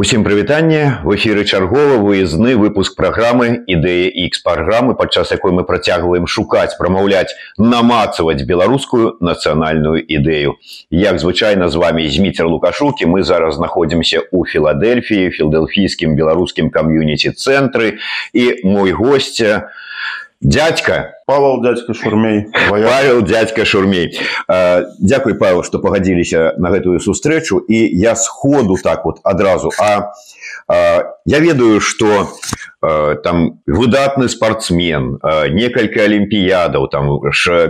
Усім прывітанне в эфіры чаргова выездны выпуск праграмы ідэя X праграмы падчас якой мы працягваем шукаць прамаўляць намацаваць беларускую нацыянальную ідэю. Як звычайна з вами зміцер лукашукі мы зараз знаходзімся у філадельфіі філдэлфійскім беларускім кам'юніці цэнтры і мой гостця дядька. Павел дядька шурмей Павел дядька шурмей Дякуй Павел што пагадзіліся на гэтую сустрэчу. І я сходу так вот адразу. А я ведаю что там выдатны спортсмен некалькі алімпіядаў там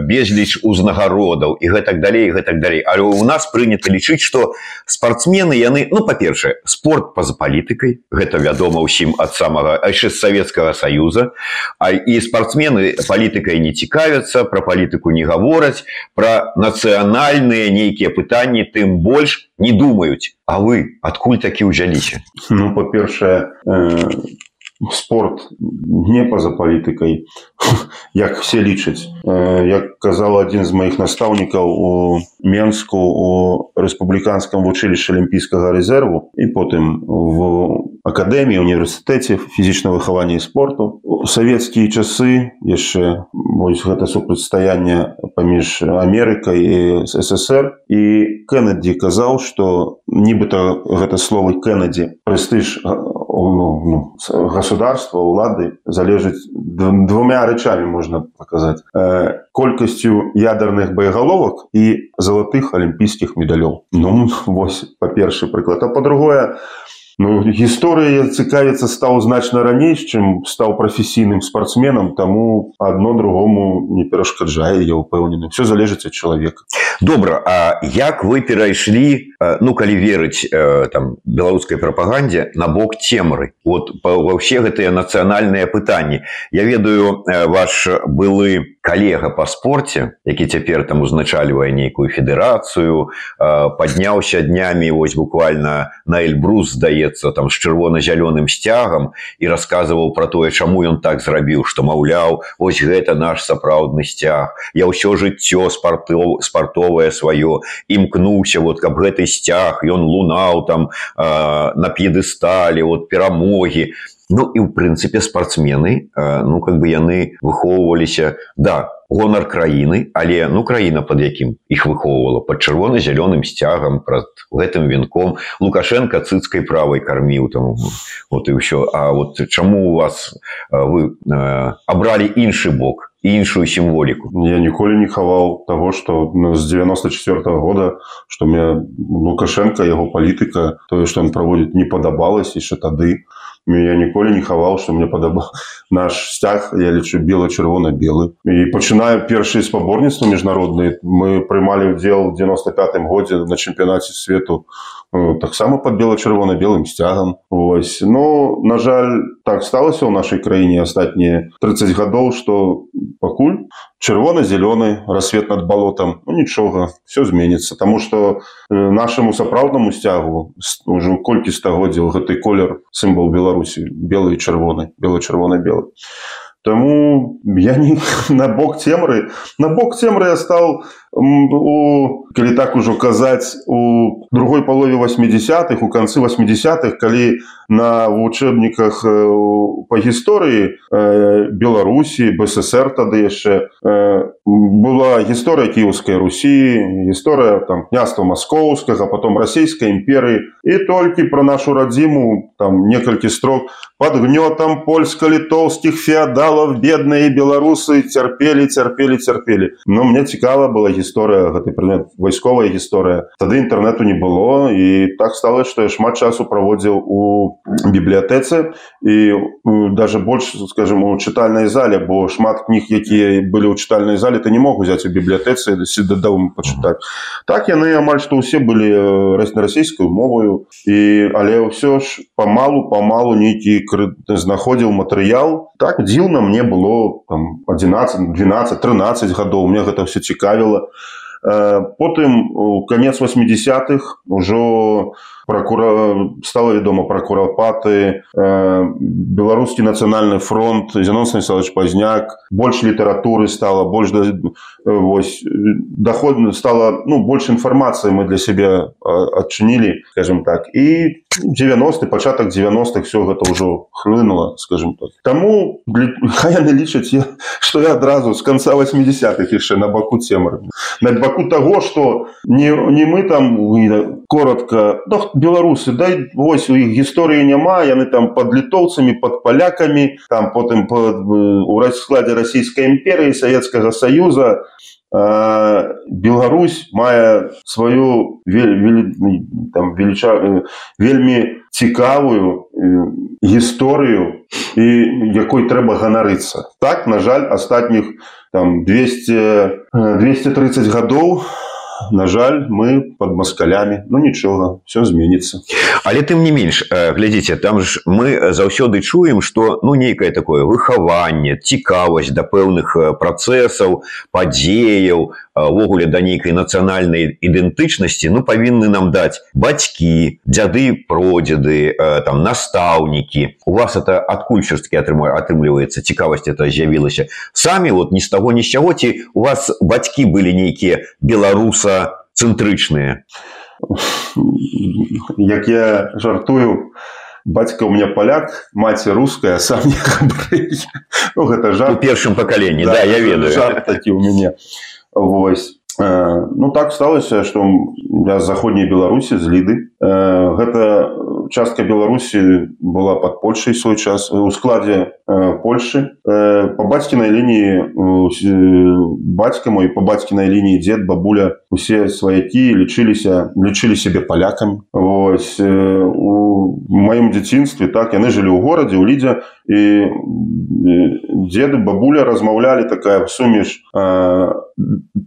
безліч узнагародаў і гэтак далей гэтак далей. Але у нас прынята лічыць что спортсмены яны ну па-першае спорт па-за палітыкай гэта вядома ўсім ад самага яшчэ савецкага союза а і спортсмены палітыкай не цікавяцца про палітыку не гавораць про нацыянальныя нейкія пытанні тым больш не думаюць А вы адкуль такі ўзяліся ну па-першае э спорт не па-за палітыкай як все лічаць. Як казал адзін з маіх настаўнікаў у менску у рэспубліканском вучылішча алімпійскага рэзерву і потым в акадэміі універсітэце фізічна выхавання спорту. Савецкія часы яшчэ вось гэта супрацьстаянне паміж Амерыкай і ссср і кеннеді казаў что нібыта гэта словы кеннеді прэстыж ну, ну, государства улады залежыць двумя рычамі можна показаць э, колькасцю ядерных боеголовак і залатых алімпійскіх медалёў. Ну вось па-першы прыклад. А по-другое Ну, гісторыя цікавіцца стаў значна раней чым стаў прафесійным спартсменам таму адно другому не перашкаджае я ўпэўнены. Все залежыць ад чалавека добра А як вы перайшлі ну калі верыць там беларускай прапагандзе на бок цемры? Вот ва ўсе гэтыя нацыянальныя пытанні. Я ведаю ваш былы калега па спорце які цяпер там узначальвае нейкую федэрацыю падняўся днямі вось буквально на эльбрус здаецца там з чырвона-зялёным сцягам і расказваў пра тое чаму ён так зрабіў што маўляў ось гэта наш сапраўдны сцяг. Я ўсё жыццё спартов спартовае сваё імкнуўся вот каб гэты сцяг ён лунаў там э, на п'едысталі от перамогі. Ну і ў прынцыпе спартсмены э, ну как бы яны выхоўваліся да гонар краіны але ну краіна под якім іх выхоўвала под чырвона-зялёным сцягам праз гэтым вінком. Лукашенко цыцкай правай карміў там вот і ўсё. А вот чаму у вас вы абралі іншы бок іншую сімволіку? Я ніколі не хаваў того что ну, з 94 -го года что мне лукашенко яго палітыка тое что он праводзіць не падабалось яшчэ тады то я ніколі не хаваў что мне падаба наш сцяг я лічу бела-чырвона белы і пачынаю першыя спаборніцтва міжнародныя мы прымалі ўдзел 95 годзе на чэмпіянаце свету ну, таксама под бела-чырвона белым сцягам ось. Ну на жаль так сталася ў нашай краіне астатнія 30 гадоў что пакуль чырвона-зялёны рассвет над балотам ну, нічога все зменится тому что э, нашаму сапраўднаму сцягу уже колькі стагоддзяў гэты колер сімвол беларусі белый чырвоны бело-чырвона белы Таму я не на бок цемры на бок цемры я стал у калі так ужо казаць у другой палове 80-х у канцы 80-х калі на вучэбніках па гісторыі беларусі бСр тады яшчэ была гісторыя кіўскай русі гісторыя там княства маскоўскага потом расійскай імперыі. І толькі пра нашу радзіму там некалькі строк под гнётам польска-літоўскіх феадалаў бедныя беларусы цярпелі цярпелі цярпелі но мне цікава была гісторыя гэты предмет вайсковая гісторыя. Тады інтэрнету не было і так стала што я шмат часу праводзіў у бібліятэцы і даже больш скажем у чытальнай зале бо шмат кніг якія былі ў чытальнай зале ты не мог узяць у бібліятэцы дадаў пачытаць. Так яны амаль што ўсе былі на расійскую моваю і але ўсё ж памалу памалу нейкі знаходзіў матэрыял. Так дзіўна мне было там 11 12 13 гадоў. Мне гэта все цікавіла потым у конец 80-х ужо прокура стала вядома пра курапаты э, беларускі нацыянальны фронт зянон станіславович пазняк больш літаратуры стала больш да, вось даход стала ну больш інфармацыі мы для сябе адчынілі скажем так. І 90 пачатак 90-х все гэта ўжо хлынула скажем так. Таму хай яны лічаць что я адразу з конца 80-х яшчэ на баку цемры на баку того что не не мы там коротко ну, беларусы дай вось у іх гісторыі няма яны там под літоўцамі под палякамі там потым под, у раскладзе расійскай імперыі савецкага союза Беларусь мае сваю там веліча вельмі цікавую гісторыю і якой трэба ганарыцца. Так на жаль астатніх там 200 230 гадоў на жаль мы под москалями. Ну нічога все зменится але тым не менш глядзіце там ж мы заўсёды чуем что ну нейкае такое выхаванне цікавасць да пэўных працэсаў падзеяў увогуле да нейкай нацыянальнай ідэнтычнасці ну павінны нам даць бацькі дзяды продзеды там настаўнікі. У вас это адкульчарскі атрымаю атрымліваецца цікавасць это з'явілася? Самі вот ні з таго ні з чаго ці у вас бацькі былі нейкія беларуса цэнтрычныя як я жартую бацька у меня паляк маці руская сам ну, гэта жар у першым пакаленні да, да я ведаю. Такі у мяне. Восьось ну так сталася что я заходняй беларусі з ліды гэта частка беларусі была под польшай свой час у складзе польши. По бацькінай лініі бацька мой по бацькінай лініі дзед бабуля усе сваякі лічыліся лічылі сябе палякамі. Ось у маім дзяцінстве так яны жылі ў горадзе ў лідзе і деды бабуля размаўлялі такая сумеш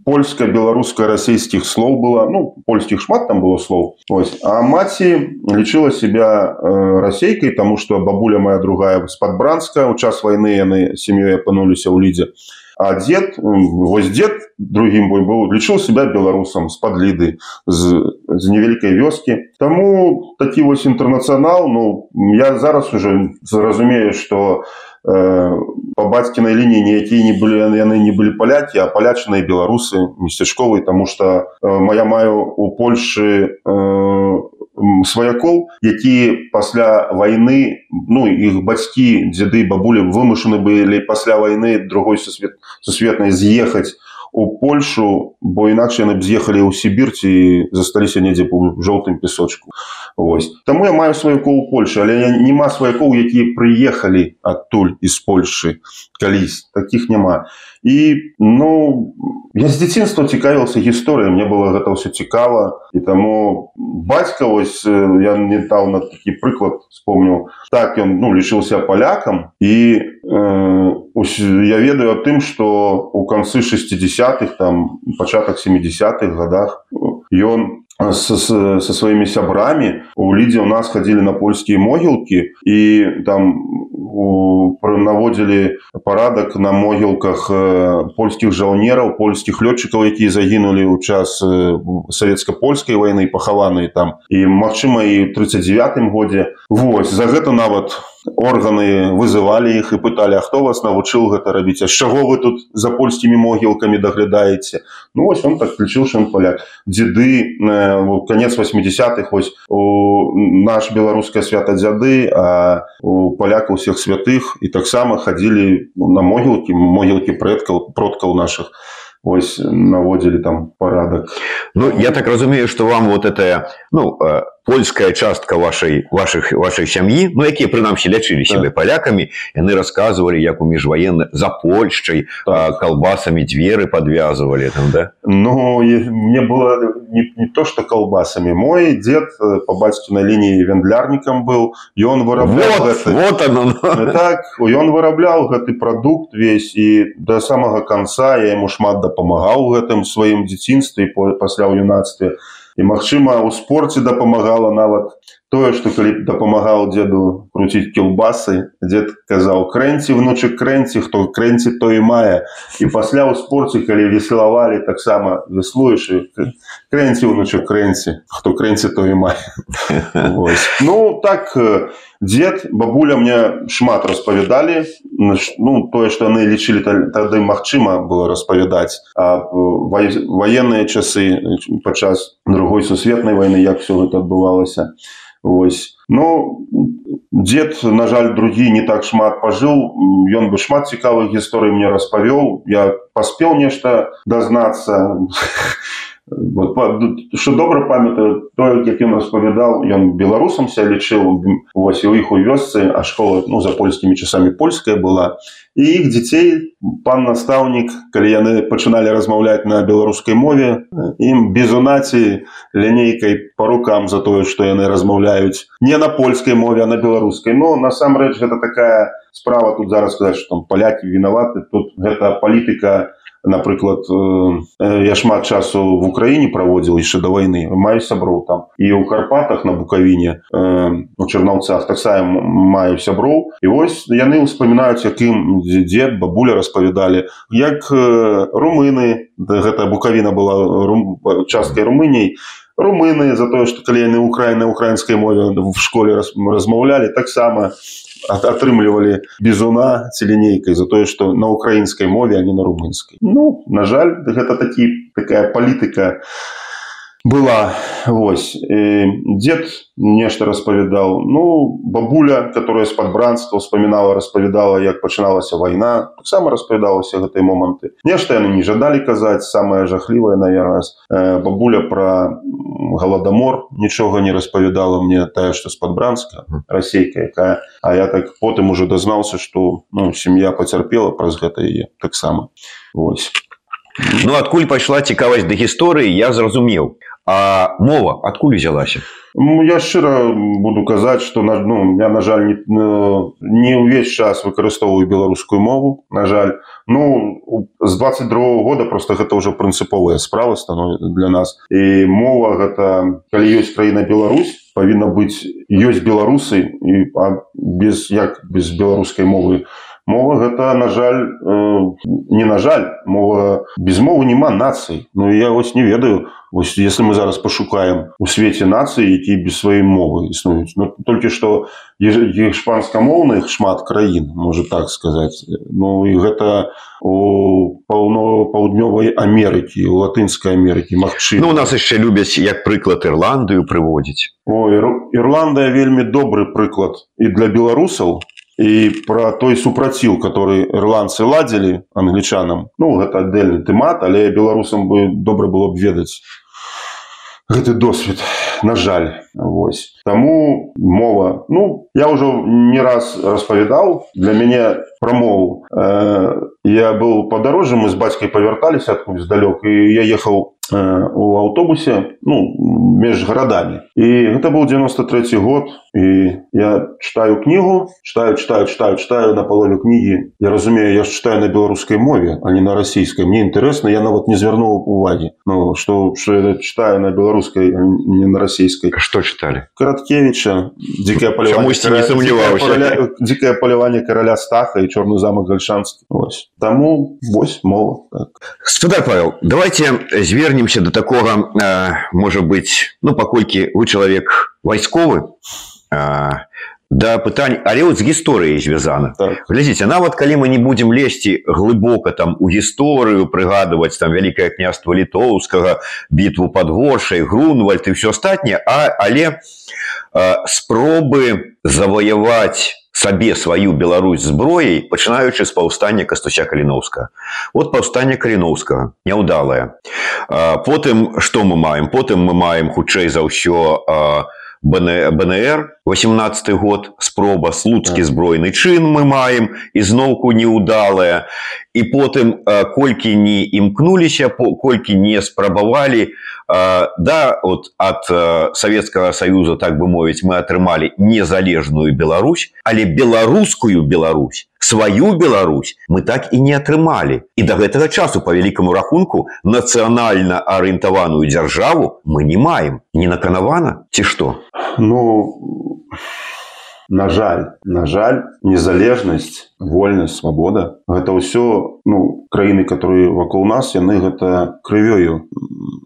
польска беларуска-расійскіх слоў была. Ну польскіх шмат там было слоў. Ось а маці лічыла себя расейкай тому что бабуля моя другая з-пад бранска у час войны яны сям'ёй апынуліся ў лідзе а дзед вось дзед другім бой быў лічыў себя беларусам з-пад ліды з, з невялікай вёскі Таму такі вось інтэрнацыянал Ну я зараз уже зразумею что э, по бацькінай лініі ніякія не былі яны не былі палякі а палячаныя беларусы месцячковай тому что э, моя маю у Польшы э, сваякоў які пасля войны ну іх бацькі дзеды бабулі вымушаны былі пасля войны другой сусвет сусветнай з'ехаць у Польшу бо інакш яны б з'ехалі ў сібірці і засталіся недзе по жоўтым песочку. Вось. Таму я маю сваякоў у Польшы але я няма сваякоў якія прыехалі адтуль из Польшы калісь. Таких няма і ну я з дзяцінства цікавіўся гісторыя мне было гэта ўсё цікава і таму бацька вось я недавно такі прыклад вспомніў так ён ну лічыўся палякам і э, я ведаю аб тым что у канцы 60-х там пачатак 70-х годах ён со, со сваімі сябрамі у лідзе у нас хадзілі на польскія могілкі і там наводзілі парадак на могілках польскіх жаўнераў польскіх лётчыкаў якія загінулі ў час савецка-польскай войны пахаваныя там. І магчыма і 39 годзе Вось за гэта нават у органы вызывалі іх і пыталі А хто вас навучыў гэта рабіць? А з чаго вы тут за польскімі могілкамі даглядаеце? Ну вось он так ключыў шын паляк дзеды конец 80-х вось у наш беларуская свята дзяды а у паляка ўсіх святых і таксама хадзілі на могілкі могілкі прэдкаў продкаў наших ось наводзілі там парадак. Ну я так разумею что вам вот это ну польская частка вашай ваших вашай сям'і ну якія прынамсі лячылі сябе так. палякамі яны рассказывалі як у міжваенны за польшчай так. калбасамі дзверы подвязывалі там да Ну мне было не, не то что калбасамі мой дед э, по бацькі на лініі вендлярнікам быў ён вырабляў вот, гэты... вот оно, ну. так ён вырабляў гэты прадукт весь і до самага конца я ему шмат дапамагаў гэтым сваім дзяцінстве пасля ў юнацтве і магчыма у спорце дапамагала нават тое что калі дапамагаў деду круціць кілбасы дед казаў крэнці внучы крэнці хто крэнці то і мае і пасля ў спорце калі веславалі таксама веслуеш крэнці унучы крэнці хто крэнці то і мае ну так дед бабуля мне шмат распавядалі ну тое что яны лічылі тады магчыма было распавядаць военные часы падчас другой сусветнай войны як все гэта адбывалася ось но дед на жаль другі не так шмат пажыў. Ён бы шмат цікавых гісторый мне распавёў. Я паспеў нешта дазнацца что добра памятаю то як ён распавядаў ён беларусам ся лічыў вось у іх у вёсцы а школа ну за польскімі часамі польская была. І іх дзяцей пан настаўнік калі яны пачыналі размаўляць на беларускай мове ім безунаці лінейкай по рукам за тое што яны размаўляюць. Не на польскай мове а на беларускай. Но насамрэч гэта такая справа. Тут зараз сказаць что там палякі вінаваты тут гэта палітыка напрыклад я шмат часу в украіне праводзіў яшчэ да войны маю сяброў там. І ў карпатах на букавіне у чарнаўцах таксама маю сяброў і вось яны ўспамінаюць якім дзед бабуля распавядалі. Як румыны гэта букавіна была рум, часткай румыній румыны за тое што калі яны украіны украінскай мове в школе размаўлялі таксама атрымлівалі бізуна ці лінейкай за тое што на украінскай мове а не на румынскай. Ну на жаль гэта такі такая палітыка была вось дед нешта распавядаў ну бабуля которая з-пад бранства вспоминала распавядала як пачыналася вайна таксама распавядалася гэтай моманты. Нешта яны не жадалі казаць самое жахлівае наверное бабуля про галадамор нічога не распавядала мне тая што з-пад бранска расейка якая а я так потым уже дазнаўся что ну сям'я пацярпела праз гэта яе таксама. Ось Ну адкуль пайшла цікавасць да гісторыі я зразумеў А мова адкуль узялася ну, я шчыра буду казаць на ну я на жаль не, не ўвесь час выкарыстоўваю беларускую мову на жаль. Ну з 22 года просто гэта ўжо прынцыповая справа становіцца для нас. І мова гэта калі ёсць краіна Беларусь павінна быць ёсць беларусы і без як без беларускай мовы мова гэта на жаль э, не на жаль мова без мовы няма нацый. Ну я вось не ведаю Вось, если мы зараз пашукаем у свеце нацыі які без сваёй мовы існуюць. Ну, толькі што шпанскамоўных шмат краін можа так сказаць. Ну і гэта у паўно паўднёвай Амерыкі у латынскай Амерыкі Мачы ну, у нас яшчэ любяць як прыклад Ірландыю прыводзіць. Ірландыя вельмі добры прыклад і для беларусаў і пра той супраціў который ірландцы ладзілі англічанам ну гэта аддельны тэмат але беларусам бы добра было б ведаць гэты досвед на жаль. Вось. Таму мова ну я ўжо не раз распавядаў для мяне прамову э, я быў падарожжа мы з бацькай павярталіся адкуль здалёк і я ехаў э, у аўтобусе ну між гарадамі і гэта быў 93 год і я читаю кнігу читаю читаю читаю читаю на палове кнігі я разумею я ж читаю на беларускай мове а не на расійскай мне інтарэсна я нават не звярнуў увагі Ну что я читаю на беларускай не на расійскай что читали? Караткевича дикое поляванне дикое поляванне короля стаха і чорный замок гальшанскі ось. Таму вось мова так. Судар Павел давайте звернемся до такого э, можа быть ну паколькі вы чалавек вайсковы да пытань але вот з гісторыяй звязана так. глядзіце нават калі мы не будзем лезці глыбока там у гісторыю прыгадваць там вялікае княства літоўскага бітву под горшай грунвальд і все астатняе а але а, спробы заваяваць сабе сваю Беларусь зброяй пачынаючы з паўстання кастуся каліновска вот паўстання каліновскага няўдалае потым што мы маем потым мы маем хутчэй за ўсё БНР 18 год спроба слуцкі збройны чын мы маем ізноўку неудалая. І потым колькі не імкнуліся колькі не спрабавалі да от ад савецкага саюза так бы мовіць мы атрымалі незалежную Беларусь але беларускую Беларусь сваю Беларусь мы так і не атрымалі і до гэтага часу по вялікаму рахунку нацыянальна арыентаваную дзяржаву мы не маем. Не наканавана ці што ну на жаль на жаль незалежнасць вольнасць свабода гэта ўсё ну краіны которые вакол нас яны гэта крывёю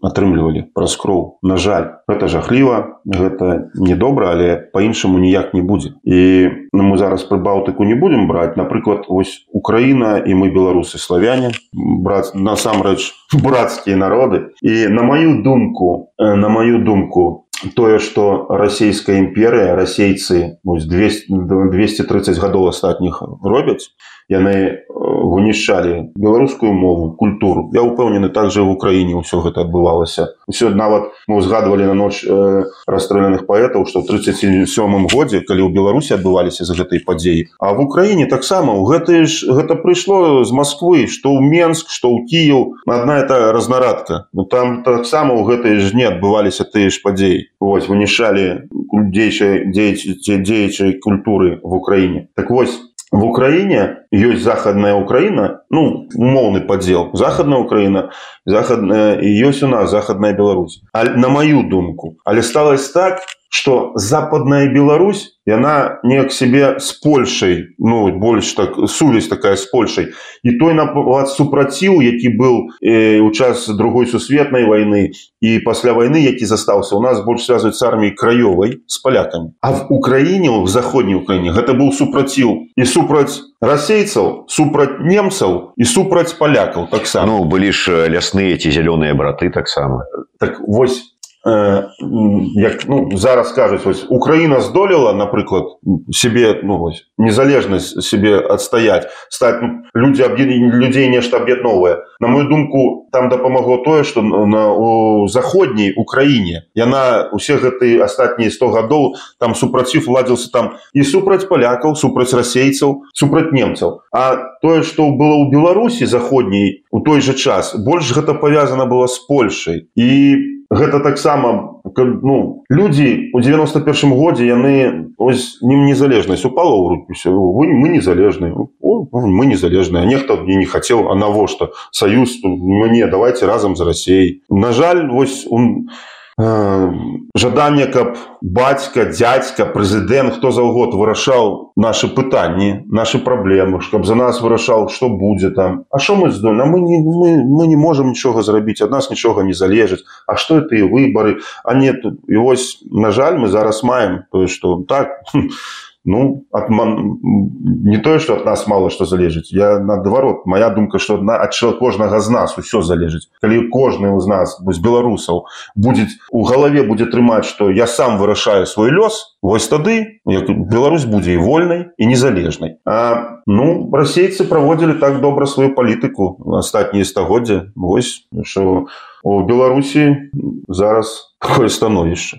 атрымлівалі праз кроў. На жаль гэта жахліва гэта недобра але по-іншаму ніяк не будзе. І ну, мы зараз пры балтыку не будемм браць. Напрыклад ось украина і мы беларусы славяне браць насамрэч брацкія народы. І на маю думку на маю думку тое что расійская імперыя расейцы 200 230 гадоў астатніх робяць яны э, вынішчалі беларускую мову культуру. Я упэўнены также в украіне ўсё гэта адбывалася. Все нават мы узгадывалі на ноч э, расстрэльных паэтаў что 37 годзе калі ў беларусі адбываліся за гэтай падзеі а в украіне таксама у гэты ж гэта прыйшло з москвы что ў менск что ў кіяў одна это разнарадка. Ну там таксама у гэтай ж не адбываліся тыя ж падзеі. Вось вынішалі дзейчай дзеячай культуры в украіне. Так вось в Украине есть Западная Украина, ну, умовный поддел, Западная Украина, Западная, и есть у нас Западная Беларусь. А на мою думку. Але сталось так, что Западная Беларусь яна не к себе с польшай ну больш так сувязь такая с польшай і той напад супраціў які быў э, у час другой сусветнай войны і пасля войны які застаўся у нас больш связывать с арміяй краёвай с палякамі а в украіне в заходняй украіне гэта быў супраціў і супраць расейцаў супраць немцаў і супраць палякаў таксама ну былі ж лясныя ці зялёныя браты таксама так вось як ну, зараз кажуць вось Украіна здолела напрыклад себе ну, вось, незалежнасць себе адстаяць стаць ну, людзі людзей нешта аб'ядновае На мою думку там дапамагло тое што на у заходняй Украіне яна усе гэтыя астатнія 100 гадоў там супраціў ладзіўся там і супраць палякаў супраць расейцаў супраць немцаў. А тое што было ў Беларусі заходняй у той жа час больш гэта павязана было з Польшай. І гэта таксама ну людзі у 91 годзе яны ось ним незалежнасць упала ў руки все вы мы незалежныя. Мы незалежныя нехто мне не хацеў а навошта? Саюз мне давайте разам з рассей на жаль вось у жаданне каб бацька дядзька прэзідэнт хто заўгод вырашаў наши пытанні наши праблемы каб за нас вырашаў что будзе там. А що мы здольна мы не мы, мы не можем нічога зрабіць ад нас нічога не залежыць. А что это і выборы а нет і вось на жаль мы зараз маем тое что так ну от не тое что от нас мало что залежыць я наадварот моя думка что одна ад кожнага з нас усё залежыць калі кожны з нас з беларусаў будет у галаве будзе трымаць что я сам вырашаю свой лёс вось тады як Беларусь будзе і вольнай і незалежнай а ну расейцы праводзілі так добра сваю палітыку астатнія стагоддзя вось что у беларусі зараз такое становішча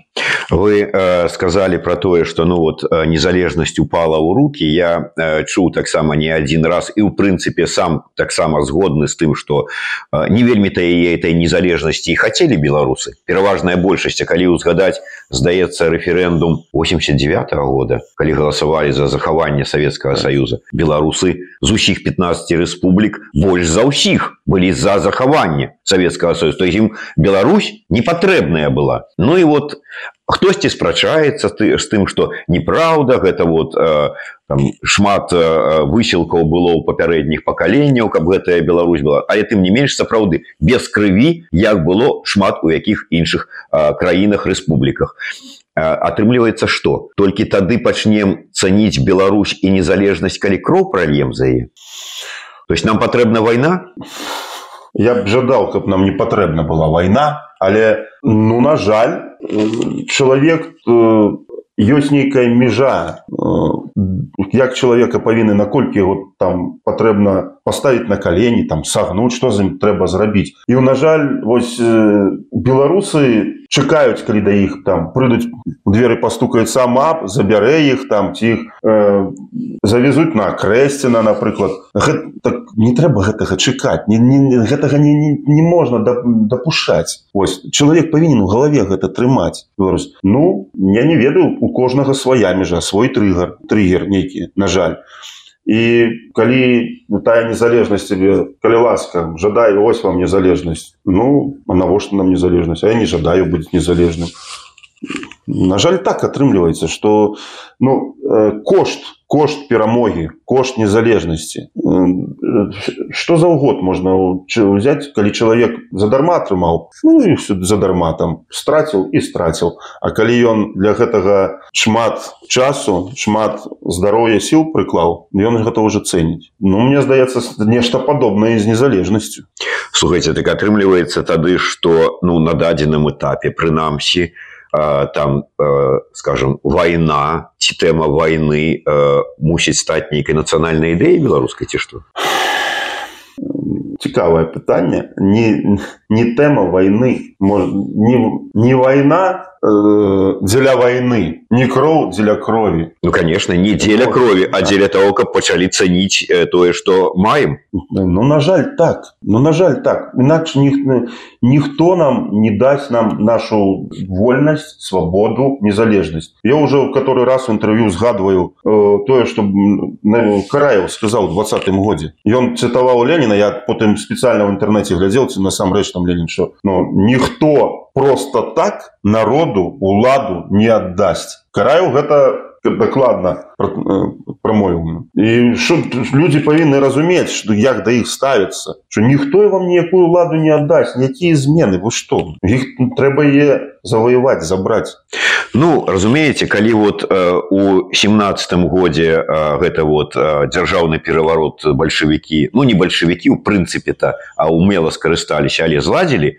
вы э, сказали про тое что ну вот э, незалежнасць упала ў руки. Я э, чуў таксама не один раз і у прынцыпе сам таксама згодны з тым что э, не вельмі-то яе этой незалежнасці хотели беларусы пераважная большасць калі узгадать здаецца референдум 89 -го года калі галасавалі за захаванне Савецкага союза. Беларусы з усіх 15 рэспублік больш за ўсіх былі за захаванне Савецкага союза. То ім Беларусь не патрэбная была Ну і вот хтосьці спрачаецца ты з тым что неправда гэта вот э, там, шмат э, высілкаў было ў папярэдніх пакаленняў каб гэтая Беларусь была. Але тым не менш сапраўды без крыві як было шмат у якіх іншых э, краінах рэспубліках. Атрымліваецца что толькі тады пачнем цаніць Беларусь і незалежнасць калі кроў пральем за яе. То есть нам патрэбна вайна я б жадаў каб нам не патрэбна была вайна але ну на жаль чалавек ёсць нейкая межа як чалавека павінны наколькі вот там патрэбна паставіць на калені там сагнуць што з ім трэба зрабіць. І на жаль вось беларусы чакаюць калі да іх там прыйдуць дзверы пастукаюць сама забярэ іх там ці іх э, завезуць на крэсціна напрыклад. Гэта, так, не трэба гэтага чакаць не, не, гэтага не, не, не можна дапушаць ось чалавек павінен у галаве гэта трымаць. Беларусь Ну я не ведаю у кожнага свая межа свой трыгар трыгер нейкі на жаль і калі тая незалежнасць тебе калі ласка жадаю ось вам незалежнасць ну а навошта нам незалежнасць а я не жадаю быць незалежным. На жаль так атрымліваецца что ну кошт кошт перамогі кошт незалежнасці. Что за год можна взять калі чалавек задарма атрымаў ну, задарма там страціў і страціў. А калі ён для гэтага шмат часу шмат здароўя сіл прыклаў ён гэта уже цэніць. Ну мне здаецца нешта падобнае з незалежнасцю. Слухайте так атрымліваецца тады что ну на дадзеным этапе прынамсі у там скажем война ці тэма войны мусіць стаць нейкай нацыянальнай ідэі беларускай ці што цікавае пытанне не не тэма войны не, не война Э, дзеля войны не кроў дзеля крові ну конечно не дзеля крові а дзеля того каб пачалі цаніць э, тое что маем. Ну на жаль так. Ну на жаль так. Інакш ні, ніхто нам не дасць нам нашу вольнасць свабоду незалежнасць я уже в который раз інтэрв'ю згадываю э, тое что караев сказал двадцатым годзе ён цытаваў леніна я потым спецыяльна в інтэрнэце глядзелці насамрэч там ленін що но ніхто просто так народу уладу не аддасць караю гэта дакладна прамовіў і що людзі павінны разумець што як да іх ставіцца що ніхто вам ніякую ладу не аддасць якія змены вы што іх трэба е завоеваць забраць Ну разумееце калі вот э, у семнадцатым годзе э, гэта вот э, дзяржаўны пераварот бальшавікі ну не бальшавікі у прынцыпе-то а умела скарысталіся але зладзілі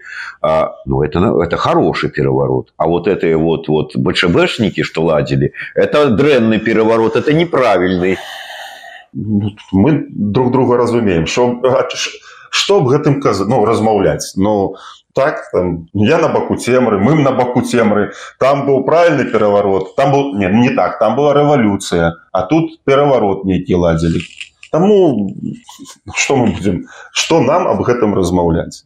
ну это это хороший пераварот. А вот это вот вот бчбшнікі што ладзілі это дрэнны пераварот это неправільны. Мы друг друга разумеем. Що што б гэтым каза ну размаўляць? Но так там, я на баку цемры мы на баку цемры. Там быў правільны пераварот там был не не так там была рэвалюцыя а тут пераварот нейкі ладзілі Таму што мы будзем што нам аб гэтым размаўляць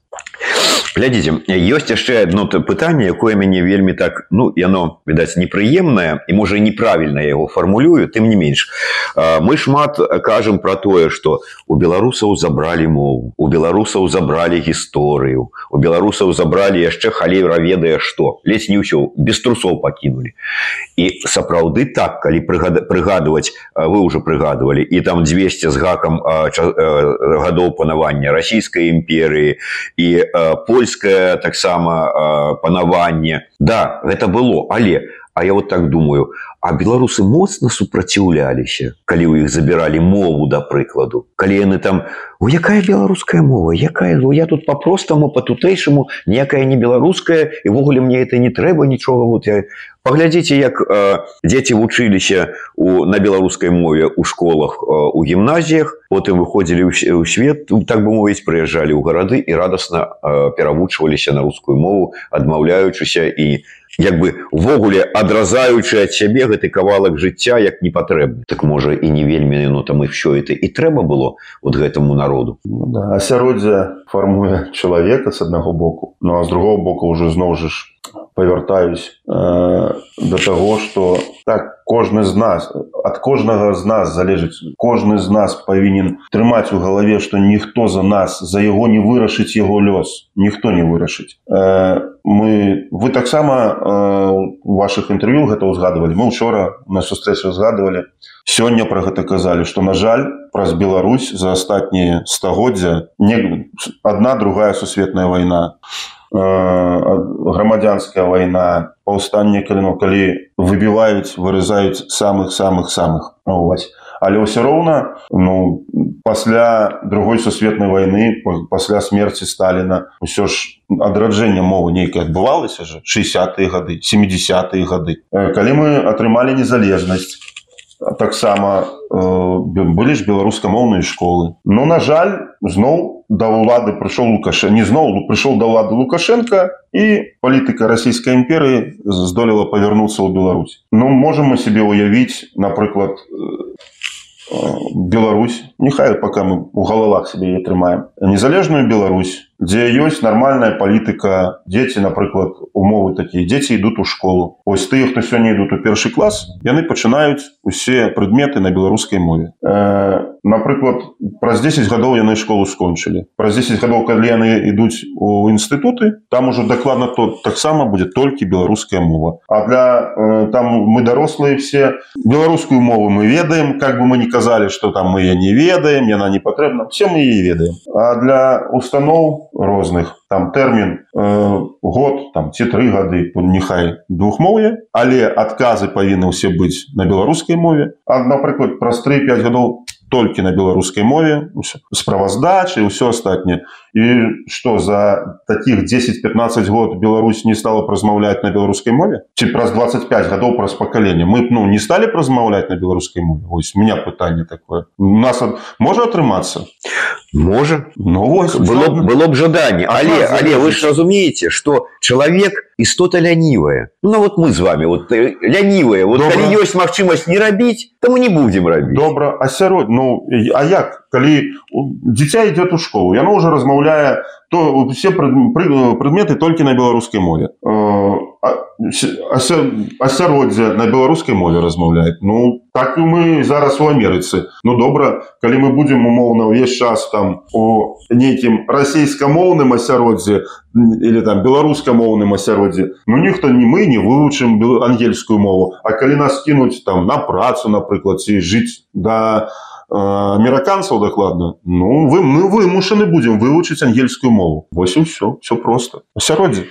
глядзіце ёсць яшчэ одно пытанне якое мяне вельмі так ну яно відаць непрыемнае і можа неправільна яго фармулюю тым не менш мы шмат кажам про тое что у беларусаў забралі мову у беларусаў забралі гісторыю у беларусаў забралі яшчэ халейра ведае што ледзь не ўсё без трусоў пакінулі і сапраўды так калі прыгадваць вы уже прыгадывалі і там 200 з гакам гадоў панавання расійскай імперыі і польскай польскае таксама панаванне да гэта было. Але а я вот так думаю а беларусы моцна супраціўляліся калі ў іх забіралі мову да прыкладу калі яны там у якая беларуская мова якая ну я тут по-простаму по-тутэйшаму ніякая не беларуская івогуле мне это не трэба нічога вот я паглядзіце як э, дзеці вучыліся у на беларускай мове у школах э, у гімназіях потым выходзілі ў свет так бы мовіць прыязджалі ў гарады і радасна э, перавучваліся на рускую мову адмаўляючыся і як бы увогуле адразаючы ад сябе гэты кавалак жыцця як не патрэбны так можа і не вельмі ну там і все это і трэба было вот гэтаму народу ну, да. асяроддзе фармуе чалавека с аднаго боку ну а з другого боку уже зноў жа ж павяртаюсь э, до того что так кожны з нас от кожнага з нас залежыць. Кожны з нас павінен трымаць у галаве что ніхто за нас за яго не вырашыць яго лёс. Ніхто не вырашыць. Э, мы вы таксама э, у ваших інтэрв'ю гэта ўзгадывалі мы учора на сустрэчу згадывалі сёння про гэта казалі что на жаль праз Беларусь за астатнія стагоддзя не одна другая сусветная война грамадзянская вайна паўстанне каліно калі выбіваюць вырызаюць самых самых самых ось. Але ўсё роўна ну пасля другой сусветнай войны пасля смерти сталина ўсё ж адраджэнне мовы нейкае адбывалася же 60 гады 70 гады калі мы атрымалі незалежнасць таксама э, былі ж беларускамоўныя школы. Но на жаль зноў да ўлады прыйшоў лукаша не зноў прыйшоў да ўлады лукашенко і палітыка расійскай імперыі здолела павярнуцца ў Беларусь. Ну можем мы себе уявіць напрыклад Беларусь. Нехай пока мы у галавах себе яе трымаем незалежную Беларусь дзе ёсць нармальная палітыка дзеці напрыклад умовы такія дзеці ідут у школу. Ось тыя хто сёння ідут у першы клас яны пачынаюць усе прадметы на беларускай мове. Э, напрыклад праз 10 гадоў яны школу скончылі праз 10 гадоў калі яны ідуць у інстытуты там ужо дакладна то таксама будзе толькі беларуская мова. А для э, там мы дарослыя все беларускую мову мы ведаем как бы мы не казалі что там мы я не ведаем яна не патрэбна все мы і ведаем. А для установ розных. Там тэрмін э, год там ці тры гады няхай двухмоўе але адказы павінны ўсе быць на беларускай мове. А напрыклад праз 3-5 гадоў толькі на беларускай мове справаздачы ўсё астатняе. І что за таких 10-15 год Беларусь не стала размаўляць на беларускай мове? Ці праз 25 гадоў праз пакаленне? Мы ну не сталі размаўляць на беларускай мове? Ось меня пытанне такое. У нас можа атрымацца можа ну, вось, было, было б жаданне але але вы ж разумееце что чалавек істота лянівая ну вот мы з вами вот э, лянівая вот ёсць магчымасць не рабіць то мы не будем рабіць добра асярод ну а як Калі дзіця идет у школу яно уже размаўляе то все предметы толькі на беларускай мове асяроддзе на беларускай мове размаўляет ну так і мы зараз у Амерыцы Ну добра калі мы будем умоўна ўвесь час там у нейкім расійскамоўным асяроддзе или там беларускамоўным асяроддзе Ну ніхто не мы не вывучым ангельскую мову. А калі нас кінуць там на працу напрыклад ці жыць да амерыканцаў дакладна. Ну вы мы вымушаны будзем вывучыць ангельскую мову. Вось і все все просто асяроддзе.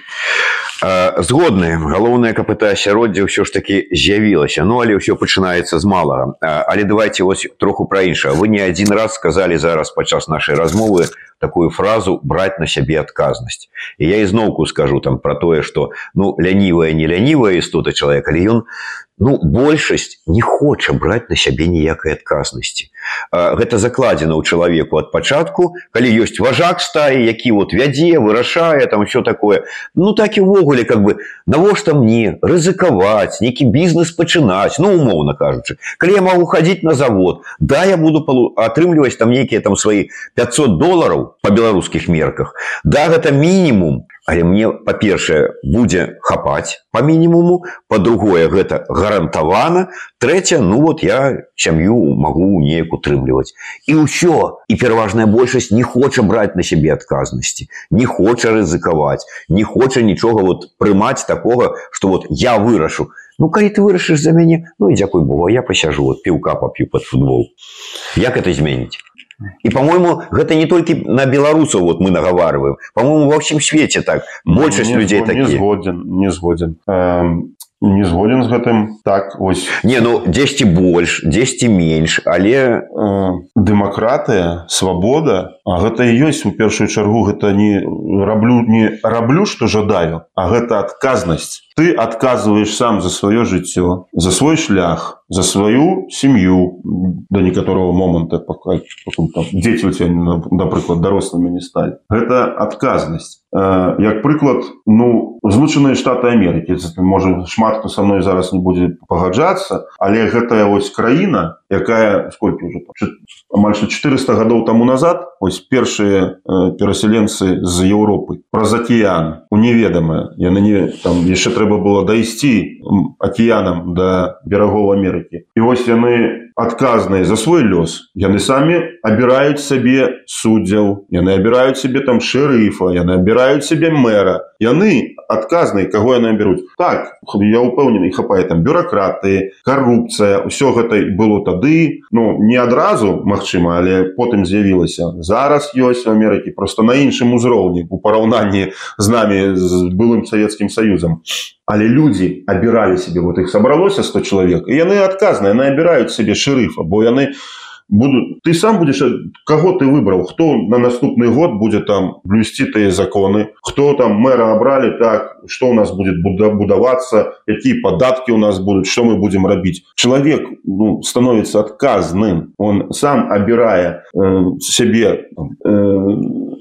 Згодны. Галоўнае каб это асяроддзе ўсё ж таки з'явілася. Ну але ўсё пачынаецца з малага. Але давайте вось троху пра іншае. Вы не адзін раз сказалі зараз падчас нашай размовы такую фразу браць на сябе адказнасць і я ізноўку скажу там про тое что ну лянівая не лянівая істота чалавека але ён ну большасць не хоча браць на сябе ніякай адказнасці гэта закладзена ў чалавеку ад пачатку калі ёсць важак стаі які вот вядзе вырашае там все такое ну так і ўвогуле как бы навошта мне рызыкаваць нейкі бізнес пачынаць ну умоўна кажучы калі я могу хадзіць на завод да я буду атрымліваць там нейкія там свои 500 долларов по беларускіх мерках. Да гэта мінімум Але мне па-першае будзе хапаць по мінімуму по-другое гэта гарантавана. Трэця ну вот я сям'ю магу неяк утрымліваць. І ўсё. І пераважная большасць не хоча браць на сябе адказнасці не хоча рызыкаваць не хоча нічога вот прымаць такога что вот я вырашу. Ну калі ты вырашыш за мяне ну і дзякуй Богу я пасяжу вот піўка пап'ю под футбол. Як это зменіць И, по-моему, это не только на белорусов вот мы наговариваем. По-моему, во всем свете так. Большасць не, людей не такие. Не згоден, не згоден. Эм, не згоден з гэтым так ось не ну 10 больш 10 менш але э, дэмакратыя свабода А гэта і ёсць у першую чаргу гэта не раблю не раблю што жадаю а гэта адказнасць ты адказваеш сам за сваё жыццё за свой шлях за сваю сям'ю да некаторого моманта дзеці у тебя напрыклад дарослымі не сталі гэта адказнасць як прыклад ну злучаныя штаты Амерыкі. Можа шмат хто са мной зараз не будзе пагаджацца але гэтая вось краіна якая сколько уже амаль 400 гадоў тому назад ось першыя перасяленцы з Еўропы праз акіян. У неведамае яны не там яшчэ трэба было дайсці акіянам да берагоў Амерыкі. І вось яны адказныя за свой лёс яны самі абіраюць сабе суддзяў яны абіраюць себе там шэрыфа яны абіраюць себе мэра. Яны адказныя каго яны бяруць так я упэўнены хапае там бюракраты карупцыя ўсё гэта было тады. Ну не адразу Мачыма але потым з'явілася. Зараз ёсць у Амерыкі просто на іншым узроўні у параўнанні з намі з былым савецкім саюзам. Але людзі абіралі себе вот іх сабралося 100 чалавек і яны адказныя яны абіраюць сабе шэрыфа бо яны буду ты сам будешь кого ты выбрал кто на наступный год будет там блюсти тыя законы кто там мэра абрали так что у нас будет будавацца какие податки у нас будут что мы будем рабіць человек ну, становится отказным. Он сам обирая э, себе э,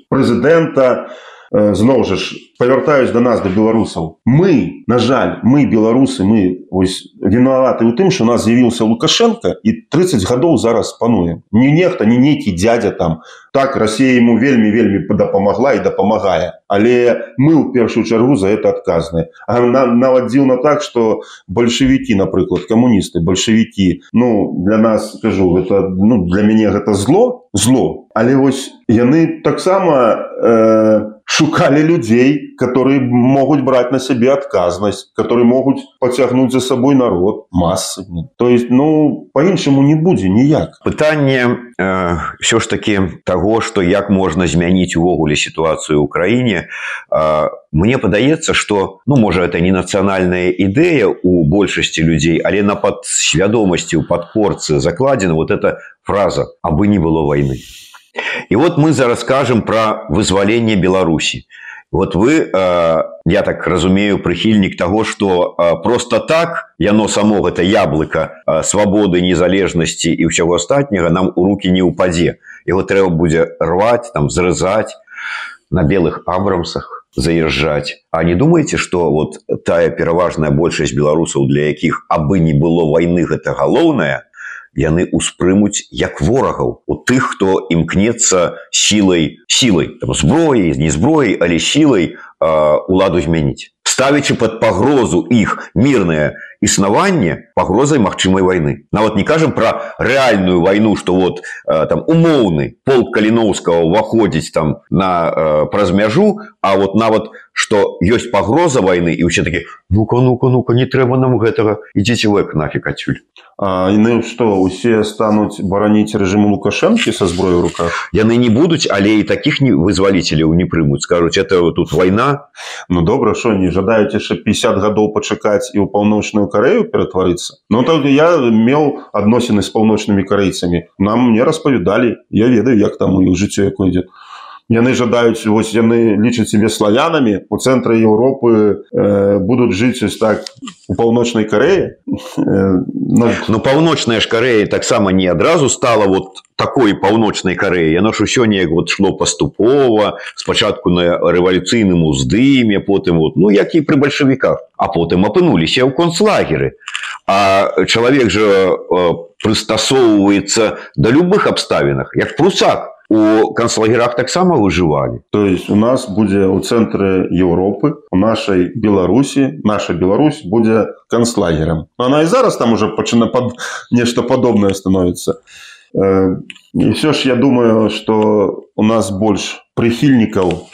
президента зноў жа ж павяртаюсь до нас до беларусаў мы на жаль мы беларусы мы ось вінаваты у тым у нас з'явіўся лукашенко і 30 гадоў зараз пануем не нехта не нейкі дядя там. Так Россия ему вельмі вельмі дапамагла і дапамагае але мы ў першую чаргу за это адказны нават дзіўна так что бальшавікі напрыклад камуністы бальшавікі ну для нас скажу это ну для мяне гэта зло зло. Але вось яны таксама э, шукали людей, которые могут брать на себе отказность, которые могут потягнуть за собой народ массами. То есть, ну, по-іншаму не будзе ніяк. Пытанне э, все ж таки того, что як можно змяніць увогуле ситуацию ў краіне, э, мне падаецца, что ну можа это не нацыянальная ідэя у большасці людзей, але на падсвядомасці у падпорцы закладзена вот эта фраза абы не было войны. И вот мы зараз скажем про вызволение Беларуси. Вот вы, я так разумею, прихильник того, что просто так яно само это яблоко свободы, незалежности и всего остального нам у руки не упаде. Его треба будет рвать, там, зарезать на белых абрамсах заезжать. А не думаете, что вот тая пераважная большасць беларусаў, для якіх абы не было войны гэта галоўная, яны успрымуць як ворагаў у тых хто імкнецца сілай сілай зброі не зброі але сілай уладу змяніць. Ставячы под пагрозу іх мірнае існаванне пагрозай магчымай войны нават не кажам про рэальную войну что вот там умоўны полк каліноўскага уваходзіць там на праз мяжу а вот нават что ёсць пагроза войны і ўсе такі ну-ка ну-ка ну-ка не трэба нам гэтага ідзіце вы нафиг адсюль яны што усе стануць бараніць рэжыму лукашэнкі са зброю руках? Яны не будуць але і такіх не вызваліцеляў не прымуць. Скажуць это тут вайна Ну добра що не жадаюць яшчэ 50 гадоў пачакаць і ў паўночную карею ператварыцца Ну так я меў адносіны з паўночнымі карейцамі нам мне распавядалі я ведаю як там у іх жыццё якое ідзе яны жадаюць вось яны лічаць себе славянамі. У цэнтры Еўропы э, будуць жыць ось так у паўночнай кареі э, но... ну паўночная ж карея таксама не адразу стала вот такой паўночнай кареі яно ж усё неяк вот шло паступова спачатку на рэвалюцыйным уздыме потым вот ну як і пры бальшавіках а потым апынуліся ў концлагеры. А чалавек жа э, прыстасоўваецца да любых абставінах як прусак у канцлагерах таксама выжывалі то есть у нас будзе ў цэнтры Еўропы у нашай беларусі наша Беларусь будзе канцлагерам она і зараз там уже пачына под нешта падобнае становіцца і все ж я думаю что у нас больш прыхільнікаў